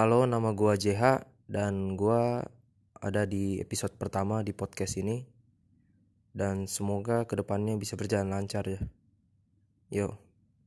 Halo, nama gua JH dan gua ada di episode pertama di podcast ini. Dan semoga ke depannya bisa berjalan lancar ya. Yo.